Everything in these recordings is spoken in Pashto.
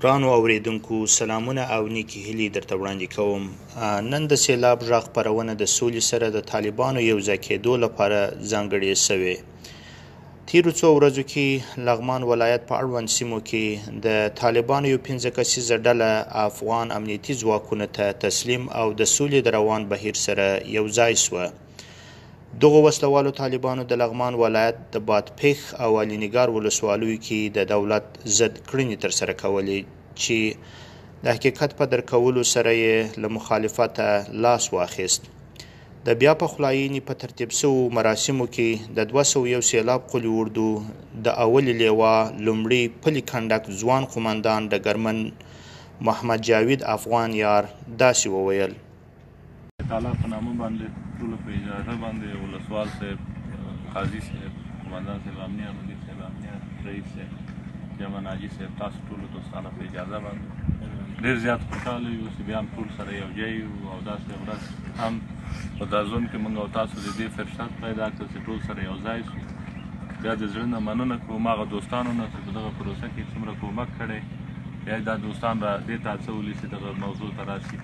ګرانو اوریدونکو سلامونه او نیکی هیلی درته وړاندې کوم نن د سیلاب غږ خبرونه د سولې سره د طالبانو یو ځای کېدو لپاره ځانګړې شوې تیرو څو ورځو کې لغمان ولایت په اړوند سیمو کې د طالبانو یو پنځه کسیزه ډله افغان امنیتي ځواکونو ته تسلیم او د سولې د روان بهیر سره یو ځای شوه دغو وسله والو طالبانو د لغمان ولایت د بادپښ او علي نګار ولسوالیو کې د دولت ضد کړنې ترسره کولې چې د حقیقت په درکولو سره یې له مخالفته لاس واخیست. د بیا پخلاینې په ترتیب سوو مراسمو کې د 201 سیلاب قلي اردو د اولې لیوا لومړي پلي کنډک ځوان قومندان ډګرمن محمد جاوید افغان یار داسې وویل. تعالی په نامه باندې ټول په اجازه باندې ولسوال صاحب قاضي صاحب قومندان صاحب امني امني صاحب امني رئیس صاحب جمع ناجي صاحب تاسو ټول دوستانه په اجازه باندې ډیر زیات خوشاله یو چې بیا هم ټول سره یو ځای یو او داسې ورځ هم په دا ژوند کې موږ او تاسو د دې فرصت پیدا کړ چې ټول سره یو ځای شو بیا د زړه نه مننه کوم هغه دوستانو نه چې په دغه پروسه کې څومره کومک کړی بیا دا دوستان را دې ته هڅولي چې دغه موضوع ته راشي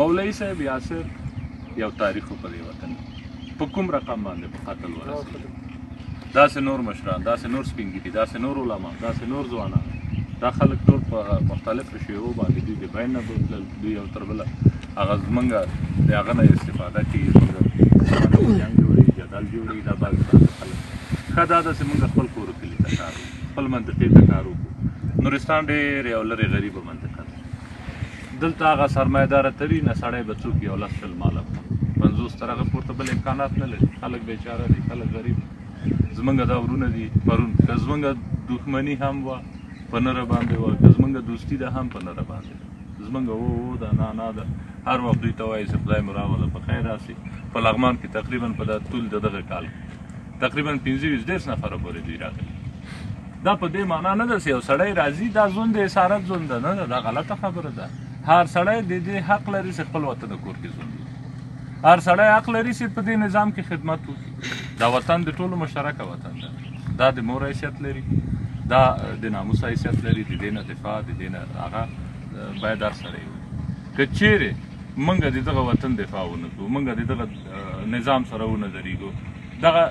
مولوی صاحب یاسر یو تاریخ په دې وطن په کوم رقم باندې په قتل ورسېږي داسې نور مشران داسې نور سپین ګیري داسې نور علما داسې نور ځوانان دا خلک ټول په مختلفو شیوو باندې دوی د بین نه بوتلل دوی یو تر بله هغه زمونږ د هغه نه استفاده کوي زمونږ جنګ جوړوي جدل جوړوي دا پاکستان د خلک ښه دا ده چې مونږ خپل کور کلي ته کار وکړو خپل منطقې ته کار وکړو نورستان ډېر یو لرې غریبه منطقه ده دلته هغه سرمایه دار تری نه سړی به څوک یو لس شل ماله پنځوس تر هغه پورته بل امکانات نه لري خلک بیچاره دي خلک غریب زمونږ دا ورونه دي پرون که زمونږ دښمني هم وه په نره باندې وه که زمونږ دوستي ده هم په نره باندې زمونږ و و ده نه نه ده هر وخت دوی ته وایي چې خدای مو راوله په خیر راسي په لغمان کې تقریبا په دا طول د دغه کال تقریبا پنځه ویشت دېرش نفره پورې دوی راغلي دا په دې معنا نه ده چې یو سړی راځي دا ژوند د اسارت ژوند ده نه ده دا غلطه خبره ده هر سړی د دې حق لري چې خپل وطن د کور کې ژوند هر سړی حق لري چې په دې نظام کې خدمت وکړي دا وطن د ټولو مشترکه وطن ده دا د مور حیثیت لري دا د ناموس حیثیت لري د دې نه دفاع د دې نه هغه باید هر سړی وکړي که چیرې موږ د دغه وطن دفاع ونه کړو موږ د دغه نظام سره ونه درېږو دغه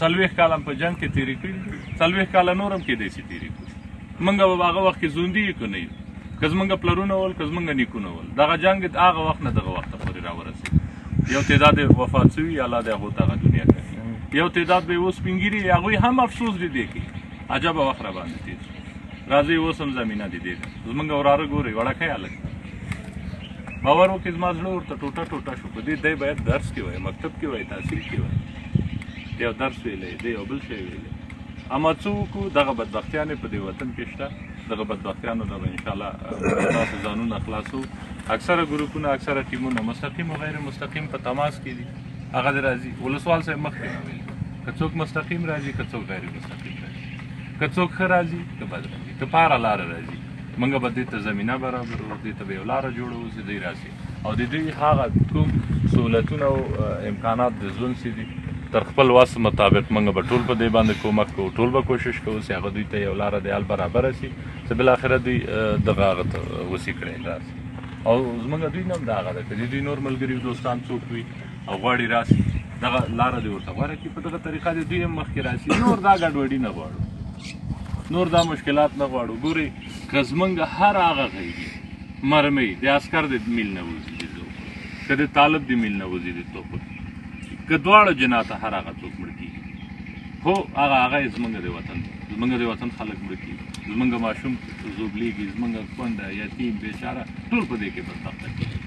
څلوېښت کاله هم په جنګ کې تېرې کړي دي څلوېښت کاله نور هم کېدای شي تېرې کړو موږ به هغه وخت کې ژوندي یو که نه یو که زمونږ پلرونه ول که زمونږ نیکونه ول دغه جنګ هغه وخت نه دغه وخت پورې راورسېد یو تعداد وفات شوي الله دې هغو ته هغه دنیا کوي یو تعداد به یې اوس سپینګیري هغوی هم افسوس دي دی کې عجبه وخت را باندې تېر راځئ اوس هم زمینه دې دې ده زمونږ وراره ګورئ وړکی هلک باور وکړئ زما زړه ورته ټوټه ټوټه شو په دې دی باید درس کې وای مکتب کې وای تحصیل کې وای دی یو درس ویلی دی یو بل شی ویلی اما څه وکړو دغه بدبختیانې په دې وطن کې شته دغه بدبختیانو نه به انشاءالله تاسو ځانونه خلاصو اکثره ګروپونه اکثره ټیمونه مستقیم او غیر مستقیم په تماس کې دي هغه د راځي ولسوال صاحب مخکې نه ویل که څوک مستقیم راځي که څوک غیر مستقیم راځي که څوک ښه راځي که بد راځي که پاره لاره راځي موږ به دې ته زمينه برابرو دې ته به یو لاره جوړو چې دوی راسي او د دوی هغه کوم سهولتونه او امکانات د ژوند سي دي تر خپل واس مطابق موږ به ټول په دې باندې کومک کوو ټول به کوشش کوو چې هغه دوی ته یو لاره د حل برابر سي چې بل اخر دوی دغه هغه ته وسی کړی او زمونږ دوی نه هم دا هغه ده که دوی نور ملګري دوستان څوک وي او غواړي راسي دغه لار دی ورته غوړه کی په دغه طریقه دی دوی مخکې راسي نور دا ګډوډي نه غواړو نور دا مشکلات نه غواړو ګوري کزمنګ هر هغه غیږي مرمي د عسكر د مل نه وځي دي زو که د طالب د مل نه وځي دي تو په که دواړو جناته هر هغه څوک مړ کیږي هو هغه هغه زمونږ د وطن زمونږ د وطن خلک مړ کیږي زمونږ ماشوم زوبلیږي زمونږ کونډه یتیم بیچاره ټول په دې کې بدبخته کیږي